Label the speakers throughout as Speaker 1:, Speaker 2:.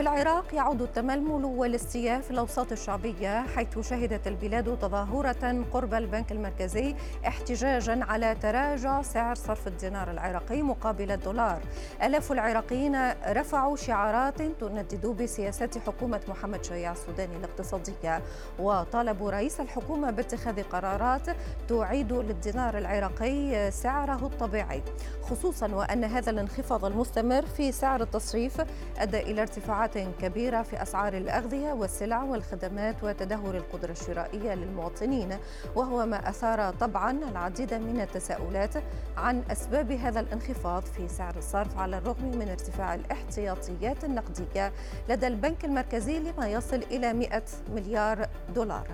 Speaker 1: في العراق يعود التململ والاستياء في الأوساط الشعبية حيث شهدت البلاد تظاهرة قرب البنك المركزي احتجاجا على تراجع سعر صرف الدينار العراقي مقابل الدولار. ألاف العراقيين رفعوا شعارات تندد بسياسات حكومة محمد شيع السوداني الاقتصادية وطالبوا رئيس الحكومة باتخاذ قرارات تعيد للدينار العراقي سعره الطبيعي. خصوصا وأن هذا الانخفاض المستمر في سعر التصريف أدى إلى ارتفاعات كبيرة في أسعار الأغذية والسلع والخدمات وتدهور القدرة الشرائية للمواطنين وهو ما أثار طبعا العديد من التساؤلات عن أسباب هذا الانخفاض في سعر الصرف على الرغم من ارتفاع الاحتياطيات النقدية لدى البنك المركزي لما يصل إلى 100 مليار دولار.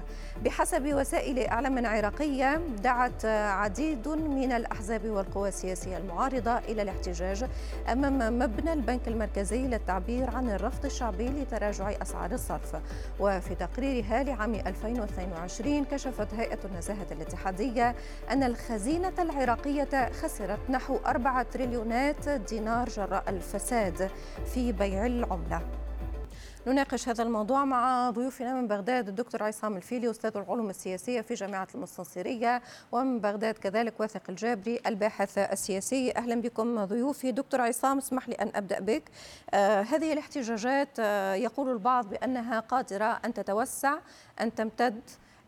Speaker 1: بحسب وسائل إعلام عراقية دعت عديد من الأحزاب والقوى السياسية المعارضة إلى الاحتجاج أمام مبنى البنك المركزي للتعبير عن الرفض الشعبي لتراجع أسعار الصرف. وفي تقريرها لعام 2022 كشفت هيئة النزاهة الاتحادية أن الخزينة العراقية خسرت نحو 4 تريليونات دينار جراء الفساد في بيع العملة. نناقش هذا الموضوع مع ضيوفنا من بغداد الدكتور عصام الفيلي أستاذ العلوم السياسية في جامعة المستنصرية ومن بغداد كذلك واثق الجابري الباحث السياسي. أهلا بكم ضيوفي. دكتور عصام اسمح لي أن أبدأ بك. آه هذه الاحتجاجات آه يقول البعض بأنها قادرة أن تتوسع أن تمتد.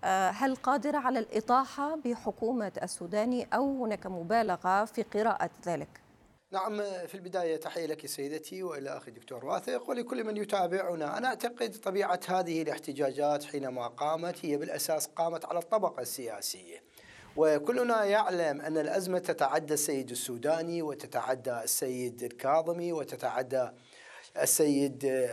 Speaker 1: آه هل قادرة على الإطاحة بحكومة السوداني أو هناك مبالغة في قراءة ذلك؟
Speaker 2: نعم في البداية تحية لك سيدتي وإلى أخي دكتور واثق ولكل من يتابعنا. أنا أعتقد طبيعة هذه الاحتجاجات حينما قامت هي بالأساس قامت على الطبقة السياسية. وكلنا يعلم أن الأزمة تتعدى السيد السوداني وتتعدى السيد الكاظمي وتتعدى السيد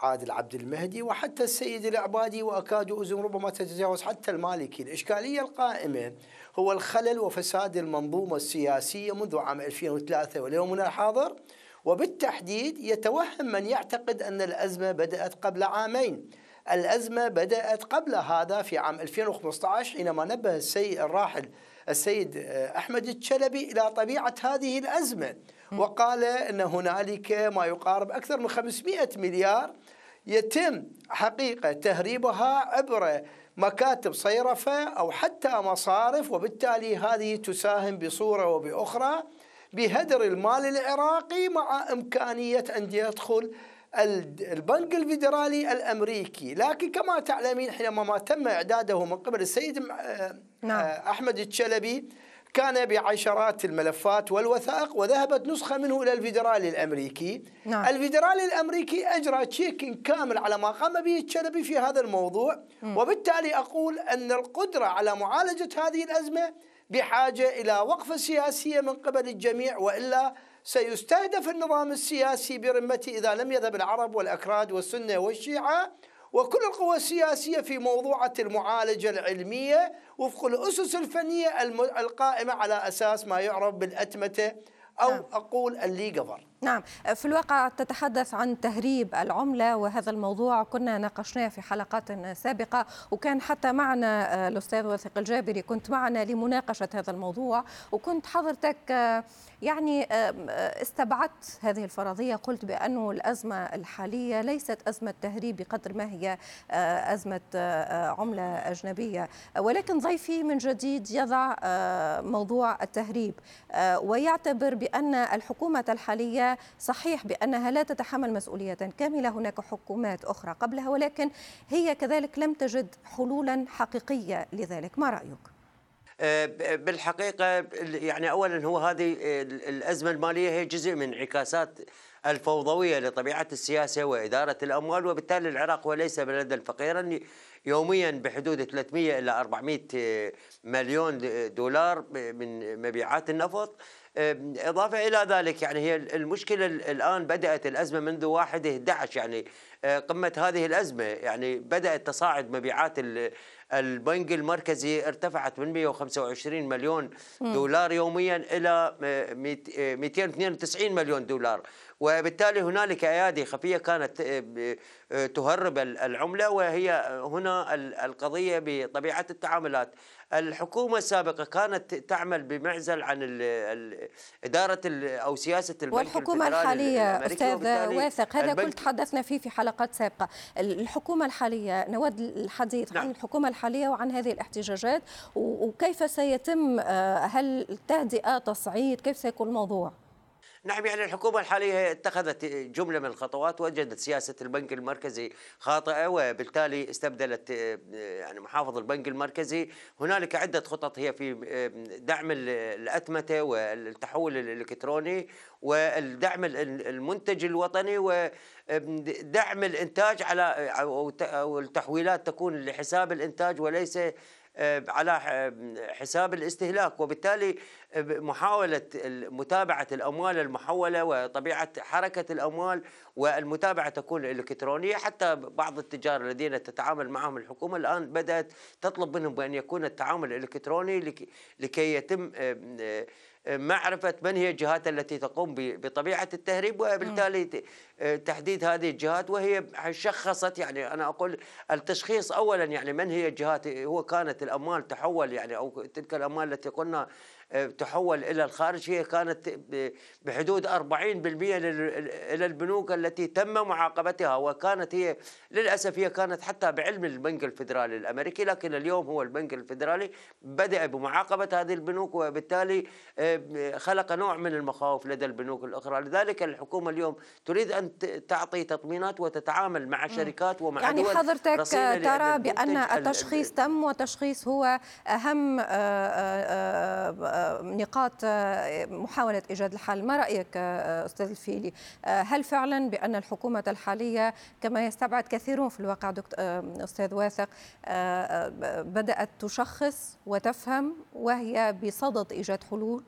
Speaker 2: عادل عبد المهدي وحتى السيد العبادي وأكاد أزم ربما تتجاوز حتى المالكي. الإشكالية القائمة هو الخلل وفساد المنظومة السياسية منذ عام 2003 واليومنا الحاضر. وبالتحديد يتوهم من يعتقد أن الأزمة بدأت قبل عامين. الأزمة بدأت قبل هذا في عام 2015 حينما نبه السيد الراحل السيد أحمد الشلبي إلى طبيعة هذه الأزمة. وقال أن هنالك ما يقارب أكثر من 500 مليار يتم حقيقة تهريبها عبر مكاتب صيرفة أو حتى مصارف وبالتالي هذه تساهم بصورة وبأخرى بهدر المال العراقي مع إمكانية أن يدخل البنك الفيدرالي الأمريكي لكن كما تعلمين حينما ما تم إعداده من قبل السيد نعم. أحمد الشلبي كان بعشرات الملفات والوثائق وذهبت نسخة منه إلى الفيدرالي الأمريكي نعم. الفيدرالي الأمريكي أجرى تشيك كامل على ما قام به الشلبي في هذا الموضوع م. وبالتالي أقول أن القدرة على معالجة هذه الأزمة بحاجة إلى وقفة سياسية من قبل الجميع وإلا سيستهدف النظام السياسي برمته إذا لم يذهب العرب والأكراد والسنة والشيعة وكل القوى السياسية في موضوعة المعالجة العلمية وفق الأسس الفنية القائمة على أساس ما يعرف بالأتمتة أو نعم. أقول اللي قبر
Speaker 1: نعم في الواقع تتحدث عن تهريب العملة وهذا الموضوع كنا ناقشناه في حلقات سابقة وكان حتى معنا الأستاذ وثيق الجابري كنت معنا لمناقشة هذا الموضوع وكنت حضرتك يعني استبعدت هذه الفرضية قلت بأنه الأزمة الحالية ليست أزمة تهريب بقدر ما هي أزمة عملة أجنبية. ولكن ضيفي من جديد يضع موضوع التهريب ويعتبر بأن الحكومة الحالية صحيح بأنها لا تتحمل مسؤولية كاملة. هناك حكومات أخرى قبلها ولكن هي كذلك لم تجد حلولا حقيقية لذلك. ما رأيك؟
Speaker 3: بالحقيقة يعني أولا هو هذه الأزمة المالية هي جزء من انعكاسات الفوضوية لطبيعة السياسة وإدارة الأموال وبالتالي العراق هو ليس بلدا فقيرا. يوميا بحدود 300 إلى 400 مليون دولار من مبيعات النفط. إضافة إلى ذلك يعني هي المشكلة الآن بدأت الأزمة منذ 1 11 يعني قمة هذه الأزمة. يعني بدأت تصاعد مبيعات البنك المركزي ارتفعت من 125 مليون دولار يوميا إلى 292 مليون دولار. وبالتالي هنالك أيادي خفية كانت تهرب العملة وهي هنا القضية بطبيعة التعاملات. الحكومة السابقة كانت تعمل بمعزل عن إدارة أو سياسة البنك
Speaker 1: والحكومة الحالية أستاذ واثق هذا كل تحدثنا فيه في حلقات سابقة الحكومة الحالية نود الحديث نعم. عن الحكومة الحالية وعن هذه الاحتجاجات وكيف سيتم آه، هل تهدئة تصعيد كيف سيكون الموضوع
Speaker 3: نعم يعني الحكومة الحالية اتخذت جملة من الخطوات وجدت سياسة البنك المركزي خاطئة وبالتالي استبدلت يعني محافظ البنك المركزي. هنالك عدة خطط هي في دعم الأتمتة والتحول الإلكتروني والدعم المنتج الوطني ودعم الإنتاج على أو التحويلات تكون لحساب الإنتاج وليس على حساب الاستهلاك. وبالتالي آه، محاولة متابعة الأموال المحولة وطبيعة حركة الأموال والمتابعة تكون إلكترونية. حتى بعض التجار الذين تتعامل معهم الحكومة الآن بدأت تطلب منهم بأن يكون التعامل الإلكتروني لكي يتم آه، معرفة من هي الجهات التي تقوم بطبيعة التهريب وبالتالي تحديد هذه الجهات. وهي شخصت يعني أنا أقول التشخيص أولا يعني من هي الجهات هو كانت الأموال تحول يعني أو تلك الأموال التي قلنا تحول إلى الخارج. هي كانت بحدود 40% إلى البنوك التي تم معاقبتها وكانت هي للأسف هي كانت حتى بعلم البنك الفيدرالي الأمريكي لكن اليوم هو البنك الفيدرالي بدأ بمعاقبة هذه البنوك وبالتالي آه، خلق نوع من المخاوف لدى البنوك الأخرى. لذلك الحكومة اليوم تريد أن تعطي تطمينات وتتعامل مع شركات ومع
Speaker 1: يعني دول حضرتك ترى بأن التشخيص تم وتشخيص هو أهم آه، آه، نقاط آه، محاولة إيجاد الحل. ما رأيك آه، أستاذ الفيلي؟ آه، هل فعلا بأن الحكومة الحالية كما يستبعد كثيرون في الواقع أستاذ واثق بدأت تشخص وتفهم وهي بصدد إيجاد حلول؟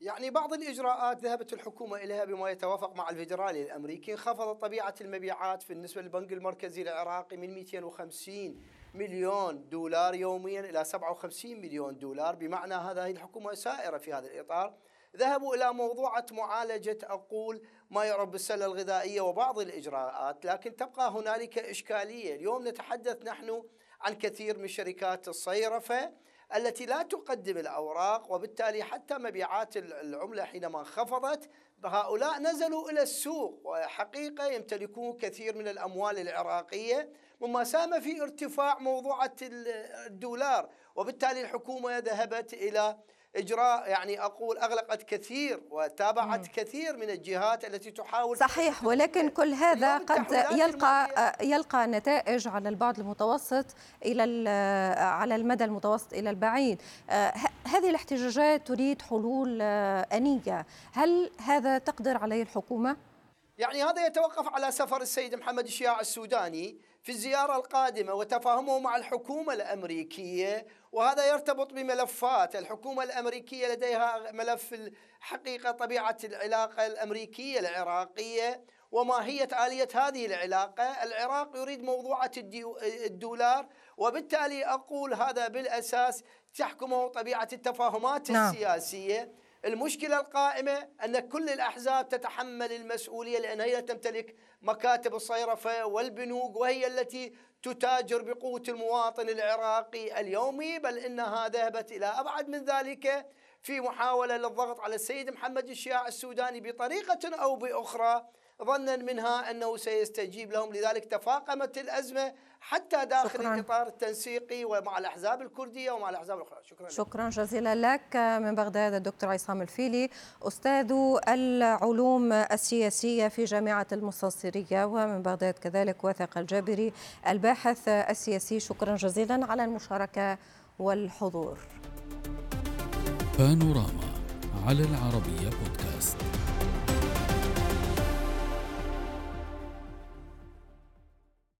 Speaker 2: يعني بعض الإجراءات ذهبت الحكومة إليها بما يتوافق مع الفيدرالي الأمريكي. انخفضت طبيعة المبيعات بالنسبة للبنك المركزي العراقي من 250 مليون دولار يوميا إلى 57 مليون دولار. بمعنى هذه الحكومة سائرة في هذا الإطار. ذهبوا إلى موضوعة معالجة أقول ما يعرف بالسلة الغذائية وبعض الإجراءات لكن تبقى هنالك إشكالية. اليوم نتحدث نحن عن كثير من شركات الصيرفة التي لا تقدم الأوراق وبالتالي حتى مبيعات العملة حينما انخفضت هؤلاء نزلوا إلى السوق وحقيقة يمتلكون كثير من الأموال العراقية مما ساهم في ارتفاع موضوعة الدولار. وبالتالي الحكومة ذهبت إلى إجراء يعني أقول أغلقت كثير وتابعت مم. كثير من الجهات التي تحاول
Speaker 1: صحيح ولكن كل هذا قد يلقى يلقى نتائج على البعد المتوسط إلى على المدى المتوسط إلى البعيد. آه، هذه الاحتجاجات تريد حلول آه، أنية. هل هذا تقدر عليه الحكومة؟
Speaker 2: يعني هذا يتوقف على سفر السيد محمد الشياع السوداني في الزيارة القادمة وتفاهمه مع الحكومة الأمريكية وهذا يرتبط بملفات الحكومة الأمريكية لديها ملف الحقيقة طبيعة العلاقة الأمريكية العراقية وماهية آلية هذه العلاقة العراق يريد موضوعة الدولار وبالتالي أقول هذا بالأساس تحكمه طبيعة التفاهمات نعم. السياسية المشكلة القائمة أن كل الأحزاب تتحمل المسؤولية لأن هي تمتلك مكاتب الصيرفة والبنوك وهي التي تتاجر بقوة المواطن العراقي اليومي بل إنها ذهبت إلى أبعد من ذلك في محاولة للضغط على السيد محمد الشياع السوداني بطريقة أو بأخرى. ظنا منها أنه سيستجيب لهم. لذلك تفاقمت الأزمة حتى داخل شكراً. الإطار التنسيقي ومع الأحزاب الكردية ومع الأحزاب الأخرى.
Speaker 1: شكرا. شكرا جزيلا لك من بغداد الدكتور عصام الفيلي أستاذ العلوم السياسية في جامعة المستنصرية ومن بغداد كذلك واثق الجابري الباحث السياسي. شكرا جزيلا على المشاركة والحضور.
Speaker 4: بانوراما على العربية بودكاست.